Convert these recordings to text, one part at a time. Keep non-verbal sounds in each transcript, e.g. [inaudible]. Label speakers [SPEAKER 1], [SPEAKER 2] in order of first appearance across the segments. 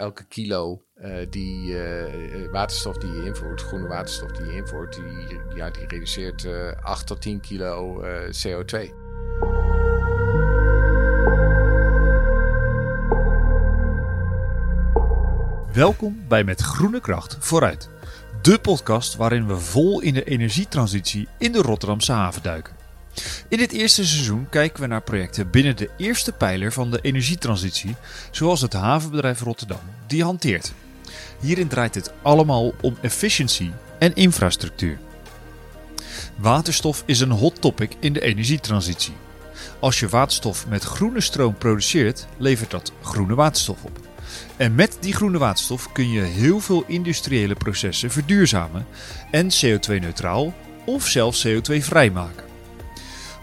[SPEAKER 1] elke kilo die waterstof die je invoert, groene waterstof die je invoert, die, ja, die reduceert 8 tot 10 kilo CO2.
[SPEAKER 2] Welkom bij Met Groene Kracht Vooruit. De podcast waarin we vol in de energietransitie in de Rotterdamse haven duiken. In dit eerste seizoen kijken we naar projecten binnen de eerste pijler van de energietransitie, zoals het havenbedrijf Rotterdam die hanteert. Hierin draait het allemaal om efficiëntie en infrastructuur. Waterstof is een hot topic in de energietransitie. Als je waterstof met groene stroom produceert, levert dat groene waterstof op. En met die groene waterstof kun je heel veel industriële processen verduurzamen en CO2-neutraal of zelfs CO2-vrij maken.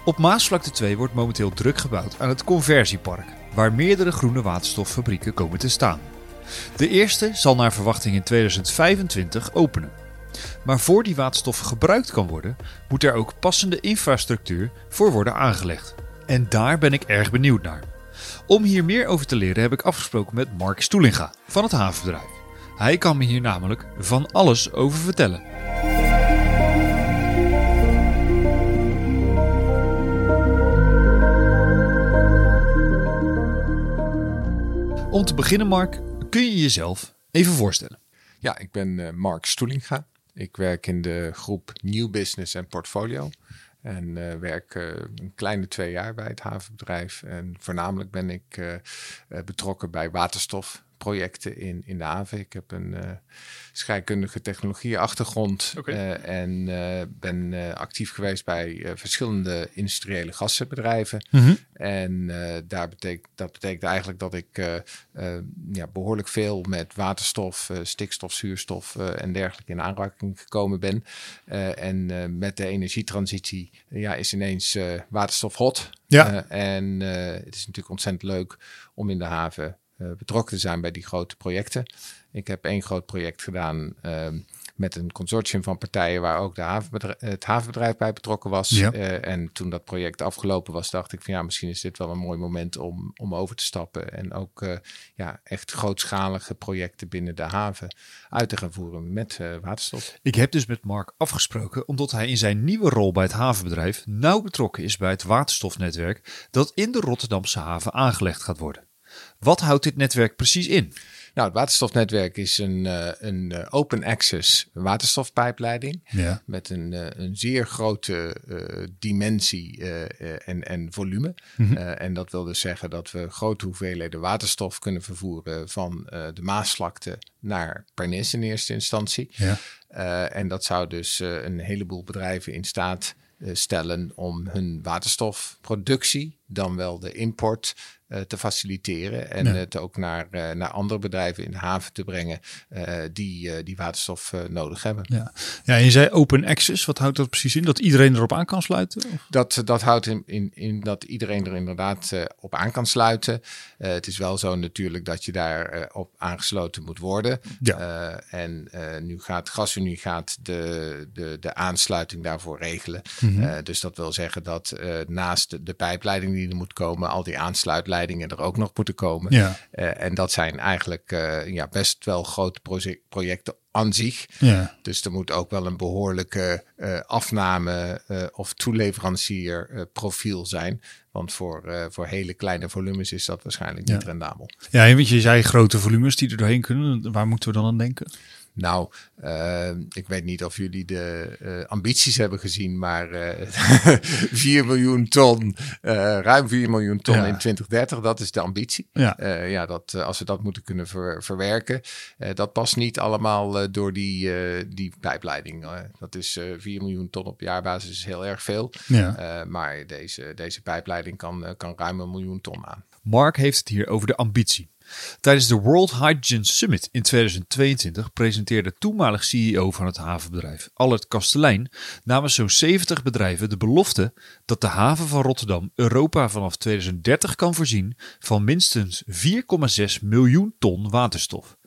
[SPEAKER 2] Op Maasvlakte 2 wordt momenteel druk gebouwd aan het conversiepark, waar meerdere groene waterstoffabrieken komen te staan. De eerste zal naar verwachting in 2025 openen. Maar voor die waterstof gebruikt kan worden, moet er ook passende infrastructuur voor worden aangelegd. En daar ben ik erg benieuwd naar. Om hier meer over te leren heb ik afgesproken met Mark Stoelinga van het havenbedrijf. Hij kan me hier namelijk van alles over vertellen. Om te beginnen, Mark, kun je jezelf even voorstellen?
[SPEAKER 1] Ja, ik ben uh, Mark Stoelinga. Ik werk in de groep New Business en Portfolio. En uh, werk uh, een kleine twee jaar bij het havenbedrijf. En voornamelijk ben ik betrokken bij waterstofprojecten in, in de haven. Ik heb een scheikundige technologieachtergrond uh, en ben actief geweest bij verschillende industriële gassenbedrijven. Mm En daar betekent, dat betekent eigenlijk dat ik ja, behoorlijk veel met waterstof, stikstof, zuurstof en dergelijke in aanraking gekomen ben. en met de energietransitie ja, is ineens uh, waterstof hot. Ja. Uh, en uh, het is natuurlijk ontzettend leuk om in de haven betrokken te zijn bij die grote projecten. Ik heb één groot project gedaan ehm, met een consortium van partijen waar ook de havenbedrijf, het havenbedrijf bij betrokken was. Ja. Uh, en toen dat project afgelopen was, dacht ik van ja, misschien is dit wel een mooi moment om, om over te stappen. En ook uh, ja, echt grootschalige projecten binnen de haven uit te gaan voeren met uh, waterstof.
[SPEAKER 2] Ik heb dus met Mark afgesproken, omdat hij in zijn nieuwe rol bij het havenbedrijf nauw betrokken is bij het waterstofnetwerk dat in de Rotterdamse haven aangelegd gaat worden. Wat houdt dit netwerk precies in?
[SPEAKER 1] Nou, het waterstofnetwerk is een, uh, een uh, open access waterstofpijpleiding. Ja. Met een, uh, een zeer grote dimensie en, en volume. Mm -hmm. en dat wil dus zeggen dat we grote hoeveelheden waterstof kunnen vervoeren van de Maasvlakte naar Pernis in eerste instantie. Ja. en dat zou dus een heleboel bedrijven in staat stellen om hun waterstofproductie, dan wel de import, te faciliteren en ja. het ook naar, uh, naar andere bedrijven in de haven te brengen die, die waterstof nodig hebben.
[SPEAKER 2] Ja. ja, en je zei open access. Wat houdt dat precies in? Dat iedereen erop aan kan sluiten?
[SPEAKER 1] Dat, dat houdt in, in, in dat iedereen er inderdaad op aan kan sluiten. het is wel zo natuurlijk dat je daar op aangesloten moet worden. Ja. en nu gaat GasUnie gaat de, de, de aansluiting daarvoor regelen. Mm -hmm. dus dat wil zeggen dat naast de, de pijpleiding die er moet komen, al die aansluitlijnen leidingen er ook nog moeten komen. Ja. Uh, en dat zijn eigenlijk uh, ja, best wel grote projecten aan zich. Ja. Dus er moet ook wel een behoorlijke uh, afname of toeleverancier profiel zijn. Want voor, voor hele kleine volumes is dat waarschijnlijk niet rendabel.
[SPEAKER 2] Ja, want je zei grote volumes die er doorheen kunnen. Waar moeten we dan aan denken?
[SPEAKER 1] Nou, uh, ik weet niet of jullie de uh, ambities hebben gezien, maar [laughs] uh, 4 miljoen ton, ruim 4 miljoen ton ja. in 2030, dat is de ambitie. Ja, ja dat, als we dat moeten kunnen ver, verwerken, dat past niet allemaal door die, die pijpleiding. dat is 4 miljoen ton op jaarbasis, is heel erg veel. Ja. maar deze, deze pijpleiding kan, kan ruim een miljoen ton aan.
[SPEAKER 2] Mark heeft het hier over de ambitie. Tijdens de World Hydrogen Summit in 2022 presenteerde toenmalig CEO van het havenbedrijf Allert Kastelein namens zo'n 70 bedrijven de belofte dat de haven van Rotterdam Europa vanaf 2030 kan voorzien van minstens 4,6 miljoen ton waterstof.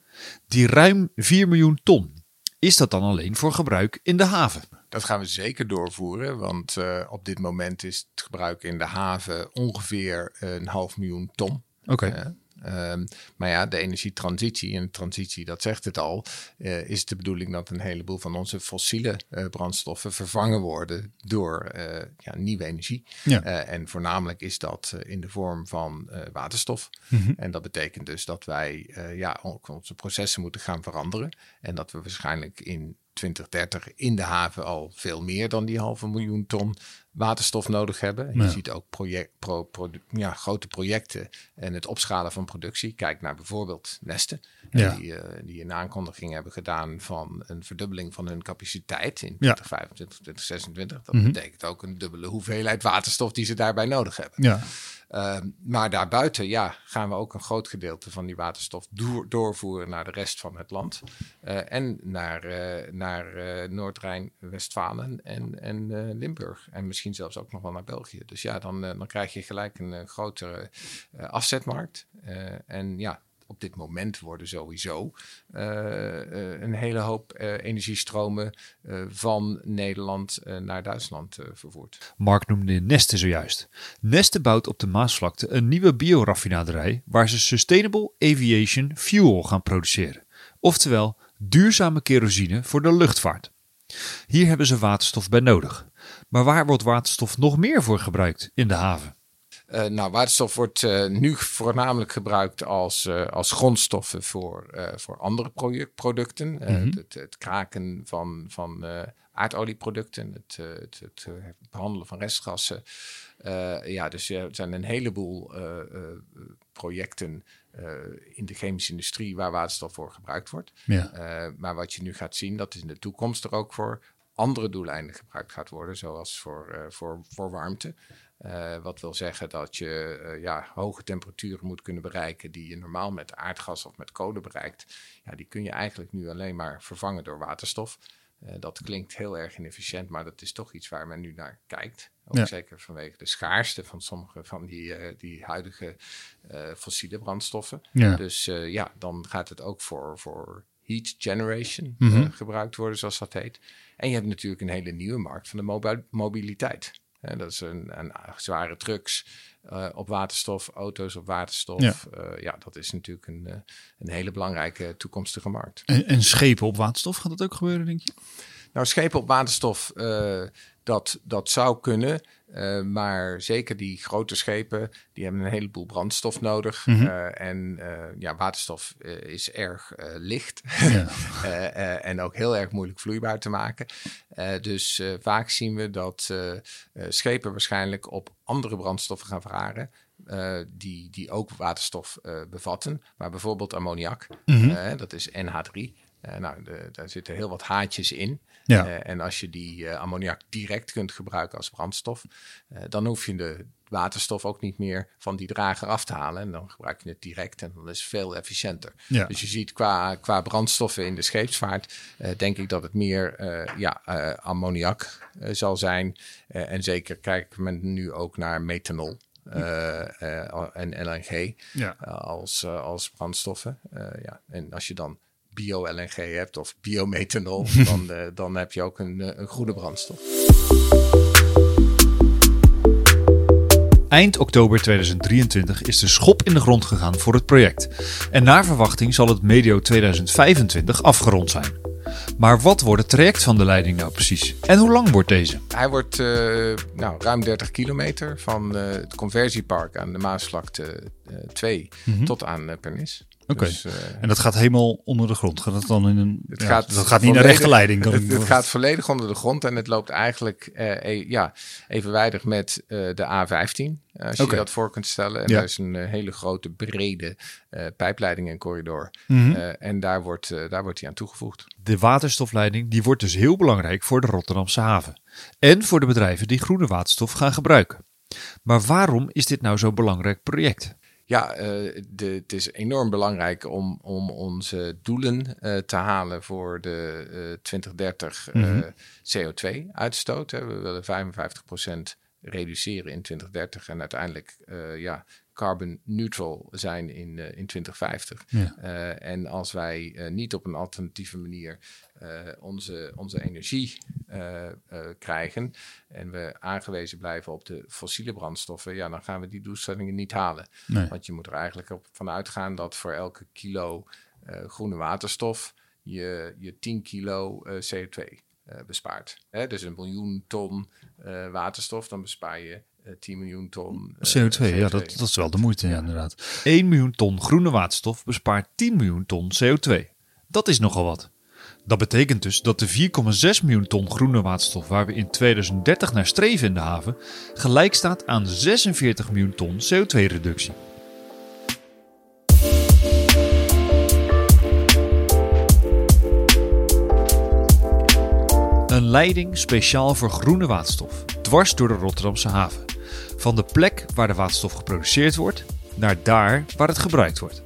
[SPEAKER 2] Die ruim 4 miljoen ton, is dat dan alleen voor gebruik in de haven?
[SPEAKER 1] Dat gaan we zeker doorvoeren, want uh, op dit moment is het gebruik in de haven ongeveer een half miljoen ton.
[SPEAKER 2] Oké. Okay.
[SPEAKER 1] Ehm, maar ja, de energietransitie, en transitie, dat zegt het al, uh, is de bedoeling dat een heleboel van onze fossiele uh, brandstoffen vervangen worden door uh, ja, nieuwe energie. Ja. en voornamelijk is dat in de vorm van waterstof. Mm -hmm. En dat betekent dus dat wij ja, onze processen moeten gaan veranderen. En dat we waarschijnlijk in 2030 in de haven al veel meer dan die halve miljoen ton waterstof nodig hebben. Je ziet ook project, pro, pro, ja, grote projecten en het opschalen van productie. Kijk naar bijvoorbeeld Nesten, ja. die, uh, die een aankondiging hebben gedaan van een verdubbeling van hun capaciteit in 2025, 2026. Dat mm -hmm. betekent ook een dubbele hoeveelheid waterstof die ze daarbij nodig hebben. Ja. Uh, maar daarbuiten ja, gaan we ook een groot gedeelte van die waterstof door, doorvoeren naar de rest van het land. Uh, en naar, uh, naar Noord-Rijn-Westfalen en, en Limburg. En misschien zelfs ook nog wel naar België. Dus ja, dan, dan krijg je gelijk een grotere afzetmarkt. en ja, op dit moment worden sowieso uh, uh, een hele hoop uh, energiestromen van Nederland naar Duitsland vervoerd.
[SPEAKER 2] Mark noemde Neste zojuist. Neste bouwt op de Maasvlakte een nieuwe bioraffinaderij waar ze Sustainable Aviation Fuel gaan produceren. Oftewel duurzame kerosine voor de luchtvaart. Hier hebben ze waterstof bij nodig. Maar waar wordt waterstof nog meer voor gebruikt in de haven?
[SPEAKER 1] Uh, nou, waterstof wordt uh, nu voornamelijk gebruikt als, uh, als grondstoffen voor, voor andere producten. Mm -hmm. het, het, kraken van, van aardolieproducten, het, het, het, behandelen van restgassen. ja, dus er zijn een heleboel projecten in de chemische industrie waar waterstof voor gebruikt wordt. Ja. maar wat je nu gaat zien, dat is in de toekomst er ook voor andere doeleinden gebruikt gaat worden, zoals voor, voor, voor warmte. Uh, wat wil zeggen dat je uh, ja, hoge temperaturen moet kunnen bereiken die je normaal met aardgas of met kolen bereikt. Ja, die kun je eigenlijk nu alleen maar vervangen door waterstof. Uh, dat klinkt heel erg inefficiënt, maar dat is toch iets waar men nu naar kijkt. Ook ja. zeker vanwege de schaarste van sommige van die, die huidige fossiele brandstoffen. Ja. Dus ja, dan gaat het ook voor, voor heat generation mm -hmm. gebruikt worden, zoals dat heet. En je hebt natuurlijk een hele nieuwe markt van de mobiliteit. En dat is een, een zware trucks uh, op waterstof, auto's op waterstof. Ja, uh, ja dat is natuurlijk een, uh, een hele belangrijke toekomstige markt.
[SPEAKER 2] En, en, schepen op waterstof, gaat dat ook gebeuren, denk je?
[SPEAKER 1] Nou, schepen op waterstof, dat, dat zou kunnen. Uh, maar zeker die grote schepen, die hebben een heleboel brandstof nodig. Mm -hmm. uh, en uh, ja, waterstof is erg licht ja. [laughs] en ook heel erg moeilijk vloeibaar te maken. dus vaak zien we dat schepen waarschijnlijk op andere brandstoffen gaan varen. die, die ook waterstof bevatten, maar bijvoorbeeld ammoniak, mm -hmm. dat is NH3. Uh, nou, de, daar zitten heel wat haatjes in. Ja. Uh, en als je die uh, ammoniak direct kunt gebruiken als brandstof, dan hoef je de waterstof ook niet meer van die drager af te halen. En dan gebruik je het direct en dan is het veel efficiënter. Ja. Dus je ziet qua, qua brandstoffen in de scheepsvaart, denk ik dat het meer ja, ammoniak zal zijn. en zeker kijkt men nu ook naar methanol. en LNG ja. als, als brandstoffen. ja. En als je dan bio-LNG hebt of biomethanol, [laughs] dan, uh, dan heb je ook een, eh, een goede brandstof.
[SPEAKER 2] Eind oktober 2023 is de schop in de grond gegaan voor het project. En naar verwachting zal het medio 2025 afgerond zijn. Maar wat wordt het traject van de leiding nou precies? En hoe lang wordt deze?
[SPEAKER 1] Hij wordt uh, nou, ruim 30 kilometer van uh, het conversiepark aan de Maasvlakte 2 mm -hmm. tot aan Pernis.
[SPEAKER 2] Oké. Dus, uh, en dat gaat helemaal onder de grond? Gaat dat dan in een. Het ja, gaat dat gaat niet naar rechte leiding?
[SPEAKER 1] Het, het, gaat volledig onder de grond en het loopt eigenlijk uh, e ja, evenwijdig met uh, de A15. Als okay. je dat voor kunt stellen. En ja. daar is een hele grote, brede pijpleiding en corridor. Mm -hmm. en daar wordt, daar wordt die aan toegevoegd.
[SPEAKER 2] De waterstofleiding die wordt dus heel belangrijk voor de Rotterdamse haven. En voor de bedrijven die groene waterstof gaan gebruiken. Maar waarom is dit nou zo'n belangrijk project?
[SPEAKER 1] Ja, uh, de, het is enorm belangrijk om, om onze doelen uh, te halen voor de uh, 2030 mm -hmm. CO2-uitstoot. We willen 55% reduceren in 2030 en uiteindelijk ja, carbon neutral zijn in, in 2050. Ja. en als wij niet op een alternatieve manier onze, onze energie eh, eh, krijgen en we aangewezen blijven op de fossiele brandstoffen, ja, dan gaan we die doelstellingen niet halen.
[SPEAKER 2] Nee.
[SPEAKER 1] Want je moet er eigenlijk op van uitgaan dat voor elke kilo eh, groene waterstof je, je 10 kilo eh, CO2 eh, bespaart. Hè? Dus een miljoen ton eh, waterstof, dan bespaar je eh, 10 miljoen ton eh,
[SPEAKER 2] CO2, ja, dat, dat is wel de moeite, ja, inderdaad. 1 miljoen ton groene waterstof bespaart 10 miljoen ton CO2. Dat is nogal wat. Dat betekent dus dat de 4,6 miljoen ton groene waterstof waar we in 2030 naar streven in de haven, gelijk staat aan 46 miljoen ton CO2-reductie. Een leiding speciaal voor groene waterstof, dwars door de Rotterdamse haven. Van de plek waar de waterstof geproduceerd wordt, naar daar waar het gebruikt wordt.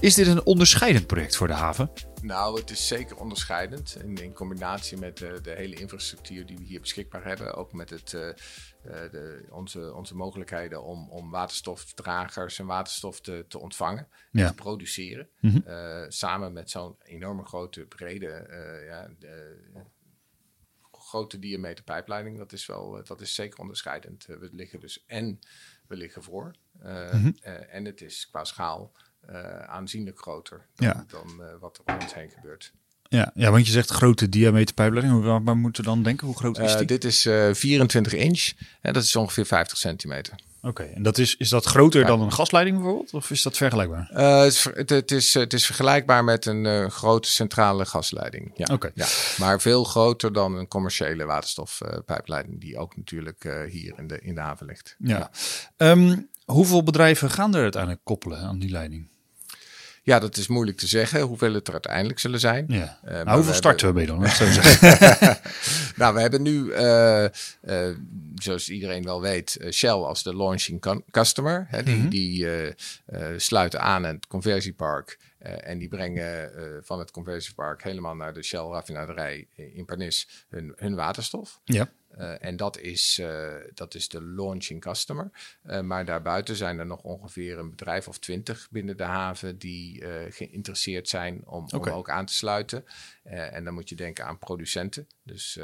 [SPEAKER 2] Is dit een onderscheidend project voor de haven?
[SPEAKER 1] Nou, het is zeker onderscheidend. In, in combinatie met de, de hele infrastructuur die we hier beschikbaar hebben. Ook met het, eh, eh, de, onze, onze mogelijkheden om, om waterstofdragers en waterstof te, te ontvangen en
[SPEAKER 2] Ja.
[SPEAKER 1] te produceren.
[SPEAKER 2] Mhm.
[SPEAKER 1] Eh, samen met zo'n enorme grote, brede, ja, de, grote diameter pijpleiding. Dat is, wel, eh, dat is zeker onderscheidend. Eh, we liggen dus en we liggen voor. eh,
[SPEAKER 2] Mhm.
[SPEAKER 1] en het is qua schaal aanzienlijk groter dan,
[SPEAKER 2] Ja.
[SPEAKER 1] dan wat er om ons heen gebeurt.
[SPEAKER 2] Ja, ja want je zegt grote diameter pijpleiding. Waar, waar moeten we dan denken? Hoe groot is
[SPEAKER 1] Eh,
[SPEAKER 2] die?
[SPEAKER 1] dit is eh, 24 inch en dat is ongeveer 50 centimeter.
[SPEAKER 2] Oké, en dat is, is dat groter
[SPEAKER 1] Ja.
[SPEAKER 2] dan een gasleiding bijvoorbeeld? Of is dat vergelijkbaar?
[SPEAKER 1] Eh, het, het, is, het is vergelijkbaar met een eh, grote centrale gasleiding. Ja.
[SPEAKER 2] Oké.
[SPEAKER 1] ja. Maar veel groter dan een commerciële waterstofpijpleiding, die ook natuurlijk eh, hier in de, in de haven ligt.
[SPEAKER 2] Ja. Ehm, hoeveel bedrijven gaan er uiteindelijk koppelen aan die leiding?
[SPEAKER 1] Ja, dat is moeilijk te zeggen hoeveel het er uiteindelijk zullen zijn.
[SPEAKER 2] Ja.
[SPEAKER 1] maar
[SPEAKER 2] nou, hoeveel
[SPEAKER 1] we
[SPEAKER 2] starten we mee dan? [laughs] [laughs]
[SPEAKER 1] nou, we hebben nu, eh, eh, zoals iedereen wel weet, eh, Shell als de launching cu- customer. Hè, die
[SPEAKER 2] Mhm.
[SPEAKER 1] die eh, eh, sluiten aan het conversiepark. eh, en die brengen eh, van het conversiepark helemaal naar de Shell raffinaderij in Pernis hun, hun waterstof.
[SPEAKER 2] ja.
[SPEAKER 1] Eh, en dat is, eh, dat is de launching customer. Eh, maar daarbuiten zijn er nog ongeveer een bedrijf of twintig binnen de haven die geïnteresseerd zijn om, om ook aan te sluiten. En dan moet je denken aan producenten, dus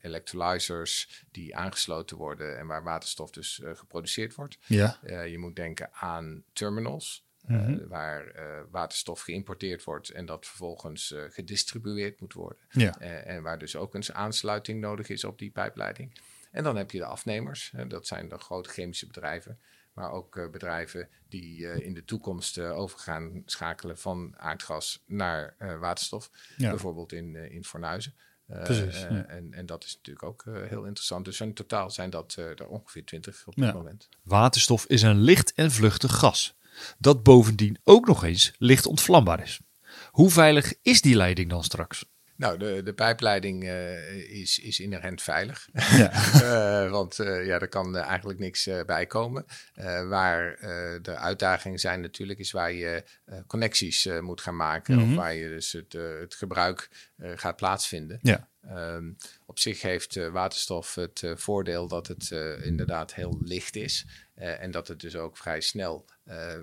[SPEAKER 1] electrolyzers die aangesloten worden en waar waterstof dus geproduceerd wordt.
[SPEAKER 2] Ja.
[SPEAKER 1] Je moet denken aan terminals. Eh,
[SPEAKER 2] Mhm.
[SPEAKER 1] waar eh, waterstof geïmporteerd wordt en dat vervolgens eh, gedistribueerd moet worden.
[SPEAKER 2] Ja.
[SPEAKER 1] Eh, en waar dus ook een aansluiting nodig is op die pijpleiding. En dan heb je de afnemers. hè, dat zijn de grote chemische bedrijven. Maar ook eh, bedrijven die eh, in de toekomst eh, overgaan schakelen van aardgas naar eh, waterstof.
[SPEAKER 2] Ja.
[SPEAKER 1] Bijvoorbeeld in, eh, in Fornuizen. Eh,
[SPEAKER 2] Precies,
[SPEAKER 1] eh,
[SPEAKER 2] ja.
[SPEAKER 1] en, en dat is natuurlijk ook eh, heel interessant. Dus in totaal zijn dat eh, er ongeveer twintig op dit
[SPEAKER 2] Ja.
[SPEAKER 1] moment.
[SPEAKER 2] Waterstof is een licht en vluchtig gas. Dat bovendien ook nog eens licht ontvlambaar is. Hoe veilig is die leiding dan straks?
[SPEAKER 1] Nou, de, de pijpleiding eh, is, is inherent veilig.
[SPEAKER 2] Ja. [laughs]
[SPEAKER 1] Eh, want eh, ja, er kan eigenlijk niks bij komen. Waar de uitdagingen zijn natuurlijk, is waar je connecties moet gaan maken.
[SPEAKER 2] Mhm.
[SPEAKER 1] Of waar je dus het, het gebruik gaat plaatsvinden.
[SPEAKER 2] Ja.
[SPEAKER 1] Ehm, op zich heeft eh, waterstof het eh, voordeel dat het eh, inderdaad heel licht is. En dat het dus ook vrij snel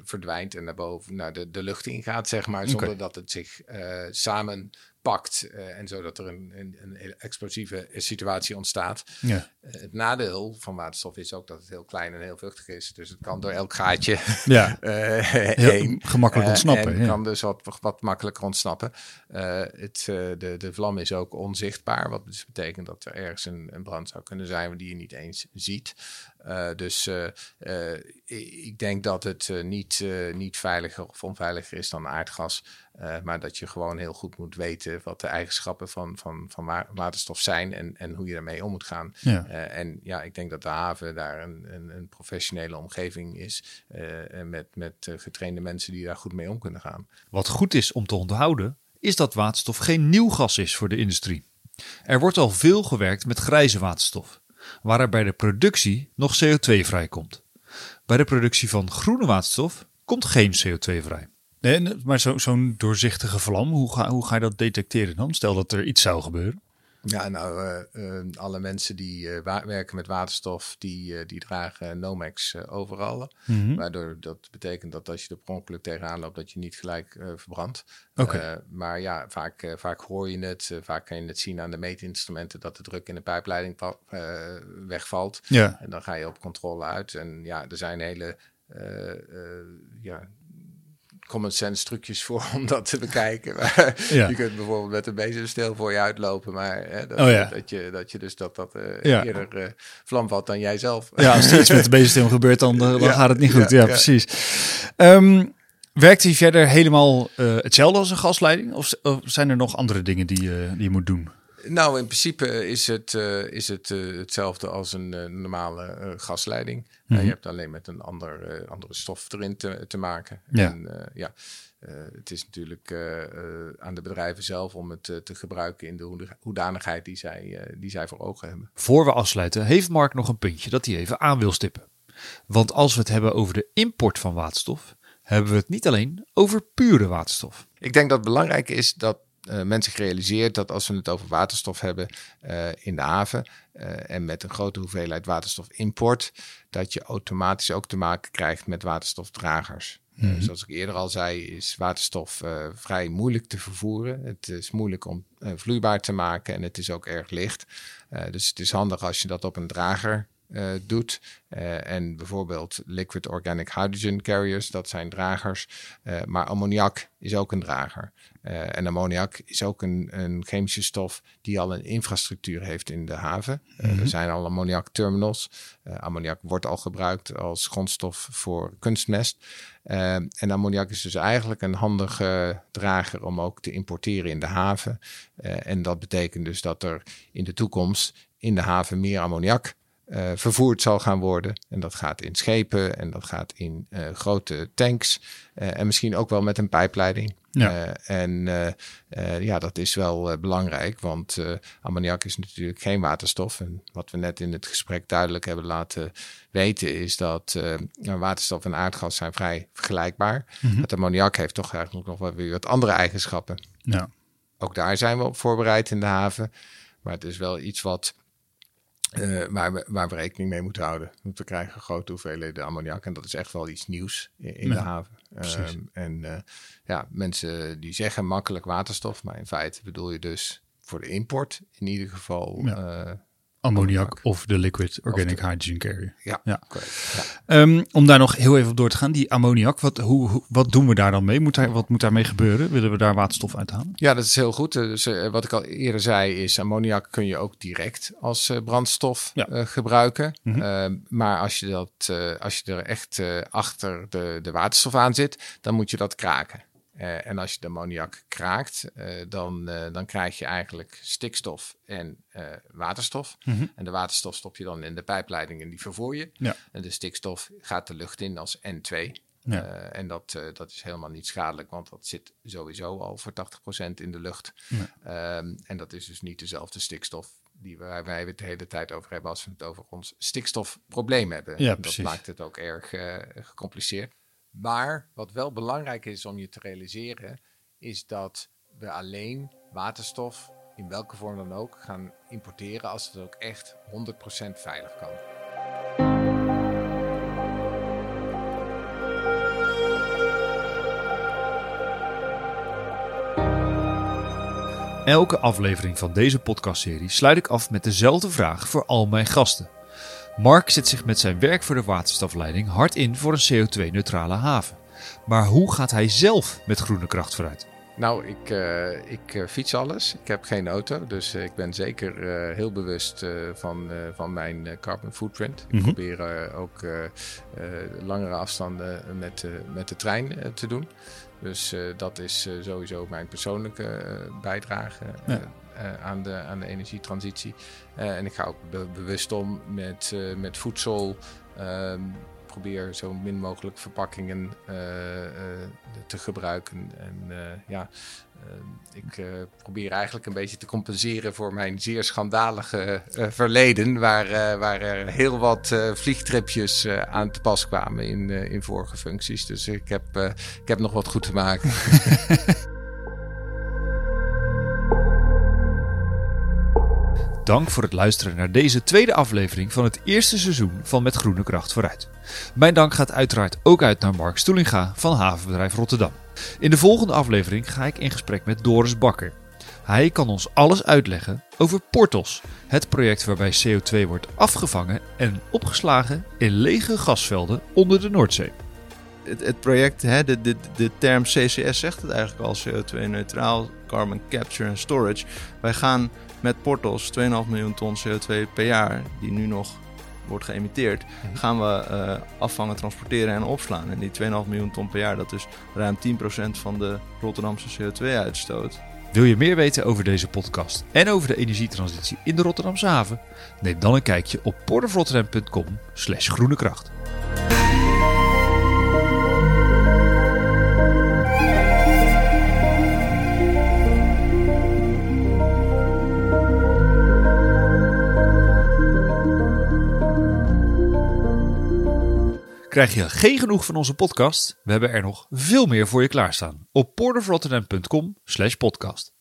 [SPEAKER 1] verdwijnt en naar boven, naar de, de lucht ingaat, zeg maar. Zonder dat het zich eh, samenpakt eh, en zodat er een, een, een explosieve situatie ontstaat.
[SPEAKER 2] Ja.
[SPEAKER 1] Eh, het nadeel van waterstof is ook dat het heel klein en heel vluchtig is. Dus het kan door elk gaatje
[SPEAKER 2] Ja. [laughs]
[SPEAKER 1] eh, heen.
[SPEAKER 2] gemakkelijk ontsnappen.
[SPEAKER 1] en
[SPEAKER 2] ja.
[SPEAKER 1] kan dus wat, wat makkelijker ontsnappen. Het, de, de vlam is ook onzichtbaar. Wat dus betekent dat er ergens een, een brand zou kunnen zijn die je niet eens ziet. Eh, dus eh, eh, ik denk dat het niet, niet veiliger of onveiliger is dan aardgas. Maar dat je gewoon heel goed moet weten wat de eigenschappen van, van, van wa- waterstof zijn en, en hoe je daarmee om moet gaan.
[SPEAKER 2] Ja.
[SPEAKER 1] En ja, ik denk dat de haven daar een, een, een professionele omgeving is. met, met getrainde mensen die daar goed mee om kunnen gaan.
[SPEAKER 2] Wat goed is om te onthouden, is dat waterstof geen nieuw gas is voor de industrie. Er wordt al veel gewerkt met grijze waterstof, waar er bij de productie nog CO2 vrijkomt. Bij de productie van groene waterstof komt geen CO2 vrij. Nee, maar zo- zo'n doorzichtige vlam, hoe ga, hoe ga je dat detecteren dan? Stel dat er iets zou gebeuren.
[SPEAKER 1] Ja, nou, uh, alle mensen die uh, werken met waterstof, die, die dragen Nomex overal. Mm Waardoor dat betekent dat als je er per ongeluk tegenaan loopt, dat je niet gelijk verbrandt. Okay. maar ja, vaak, vaak hoor je het, vaak kan je het zien aan de meetinstrumenten dat de druk in de pijpleiding wegvalt. Ja. En dan ga je op controle uit. En ja, er zijn hele ja, common sense trucjes voor [laughs] om dat te bekijken. ja. Je kunt bijvoorbeeld met een bezemsteel voor je uitlopen, maar hè, dat, oh, dat, je, dat je dus dat dat uh, eerder uh, vlam valt dan jij zelf.
[SPEAKER 2] Ja, als er iets met de [laughs] bezemsteel gebeurt, dan, dan gaat het niet goed. Ja, precies. Um, werkt hij verder helemaal hetzelfde als een gasleiding? Of, of, zijn er nog andere dingen die, die je moet doen?
[SPEAKER 1] Nou, in principe is het, uh, is het uh, hetzelfde als een uh, normale gasleiding. Mm -hmm. je hebt alleen met een ander, andere stof erin te, te maken. Ja. En, ja, het is natuurlijk aan de bedrijven zelf om het te gebruiken in de hoedanigheid die zij, die zij voor ogen hebben.
[SPEAKER 2] Voor we afsluiten, heeft Mark nog een puntje dat hij even aan wil stippen. Want als we het hebben over de import van waterstof, hebben we het niet alleen over pure waterstof.
[SPEAKER 1] Ik denk dat het belangrijk is dat uh, mensen gerealiseerd dat als we het over waterstof hebben uh, in de haven uh, en met een grote hoeveelheid waterstofimport, dat je automatisch ook te maken krijgt met waterstofdragers. Mm zoals ik eerder al zei, is waterstof vrij moeilijk te vervoeren. Het is moeilijk om vloeibaar te maken en het is ook erg licht. dus het is handig als je dat op een drager uh, doet. Uh, en bijvoorbeeld liquid organic hydrogen carriers, dat zijn dragers. Uh, maar ammoniak is ook een drager. en ammoniak is ook een, een, chemische stof die al een infrastructuur heeft in de haven. Mm -hmm. Er zijn al ammoniak terminals. ammoniak wordt al gebruikt als grondstof voor kunstmest. en ammoniak is dus eigenlijk een handige drager om ook te importeren in de haven. en dat betekent dus dat er in de toekomst in de haven meer ammoniak uh, vervoerd zal gaan worden. En dat gaat in schepen en dat gaat in uh, grote tanks. Uh, en misschien ook wel met een pijpleiding. Ja. en ja, dat is wel belangrijk, want ammoniak is natuurlijk geen waterstof. En wat we net in het gesprek duidelijk hebben laten weten, is dat waterstof en aardgas zijn vrij vergelijkbaar. Mm -hmm. Het ammoniak heeft toch eigenlijk nog wel weer wat andere eigenschappen. Ja. Ook daar zijn we op voorbereid in de haven. Maar het is wel iets wat uh, waar, we, waar we rekening mee moeten houden. Want we krijgen grote hoeveelheden ammoniak en dat is echt wel iets nieuws in, in de haven. Um, en uh, ja, mensen die zeggen makkelijk waterstof, maar in feite bedoel je dus voor de import in ieder geval ja. uh,
[SPEAKER 2] ammoniak of de liquid organic hydrogen carrier. Ja, ja. Um, om daar nog heel even op door te gaan, die ammoniak, wat, hoe, wat doen we daar dan mee? Moet daar, wat moet daarmee gebeuren? Willen we daar waterstof uit halen?
[SPEAKER 1] Ja, dat is heel goed. Dus, uh, wat ik al eerder zei is, ammoniak kun je ook direct als uh, brandstof ja. uh, gebruiken. Mm -hmm. maar als je, dat, als je er echt achter de, de waterstof aan zit, dan moet je dat kraken. Uh, en als je de ammoniak kraakt, uh, dan, uh, dan krijg je eigenlijk stikstof en waterstof. Mm -hmm. En de waterstof stop je dan in de pijpleiding en die vervoer je. Ja. En de stikstof gaat de lucht in als N2. Ja. en dat, dat is helemaal niet schadelijk, want dat zit sowieso al voor 80% in de lucht. Ja. Um, en dat is dus niet dezelfde stikstof die wij, wij het de hele tijd over hebben als we het over ons stikstofprobleem hebben. Ja, dat maakt het ook erg gecompliceerd. Maar wat wel belangrijk is om je te realiseren, is dat we alleen waterstof, in welke vorm dan ook, gaan importeren als het ook echt 100% veilig kan.
[SPEAKER 2] Elke aflevering van deze podcastserie sluit ik af met dezelfde vraag voor al mijn gasten. Mark zet zich met zijn werk voor de waterstofleiding hard in voor een CO2-neutrale haven. Maar hoe gaat hij zelf met groene kracht vooruit?
[SPEAKER 1] Nou, ik, uh, ik uh, fiets alles. Ik heb geen auto, dus uh, ik ben zeker heel bewust van, van mijn carbon footprint. Ik mhm. probeer ook langere afstanden met, met de trein te doen. Dus dat is sowieso mijn persoonlijke bijdrage. Ja. Eh, aan, de, aan de energietransitie. Eh, en ik ga ook bewust om met, eh, met voedsel ehm, probeer zo min mogelijk verpakkingen te gebruiken. En ja, ik probeer eigenlijk een beetje te compenseren voor mijn zeer schandalige verleden, waar, waar er heel wat vliegtripjes aan te pas kwamen in, in vorige functies. Dus ik heb, ik heb nog wat goed te maken. [laughs]
[SPEAKER 3] Dank voor het luisteren naar deze tweede aflevering van het eerste seizoen van Met Groene Kracht vooruit. Mijn dank gaat uiteraard ook uit naar Mark Stoelinga van Havenbedrijf Rotterdam. In de volgende aflevering ga ik in gesprek met Doris Bakker. Hij kan ons alles uitleggen over Portos, het project waarbij CO2 wordt afgevangen en opgeslagen in lege gasvelden onder de Noordzee.
[SPEAKER 4] Het, het project, de, de, de term CCS zegt het eigenlijk al, CO2-neutraal, Carbon Capture and Storage. Wij gaan met Portos 2,5 miljoen ton CO2 per jaar, die nu nog wordt geëmiteerd,
[SPEAKER 5] Mhm.
[SPEAKER 4] gaan we eh, afvangen, transporteren en opslaan. En die 2,5 miljoen ton per jaar, dat is ruim 10% van de Rotterdamse CO2-uitstoot.
[SPEAKER 3] Wil je meer weten over deze podcast en over de energietransitie in de Rotterdamse haven? Neem dan een kijkje op portofrotterdam.com slash groene kracht. Krijg je geen genoeg van onze podcast? We hebben er nog veel meer voor je klaarstaan op portofrotterdam.com slash podcast.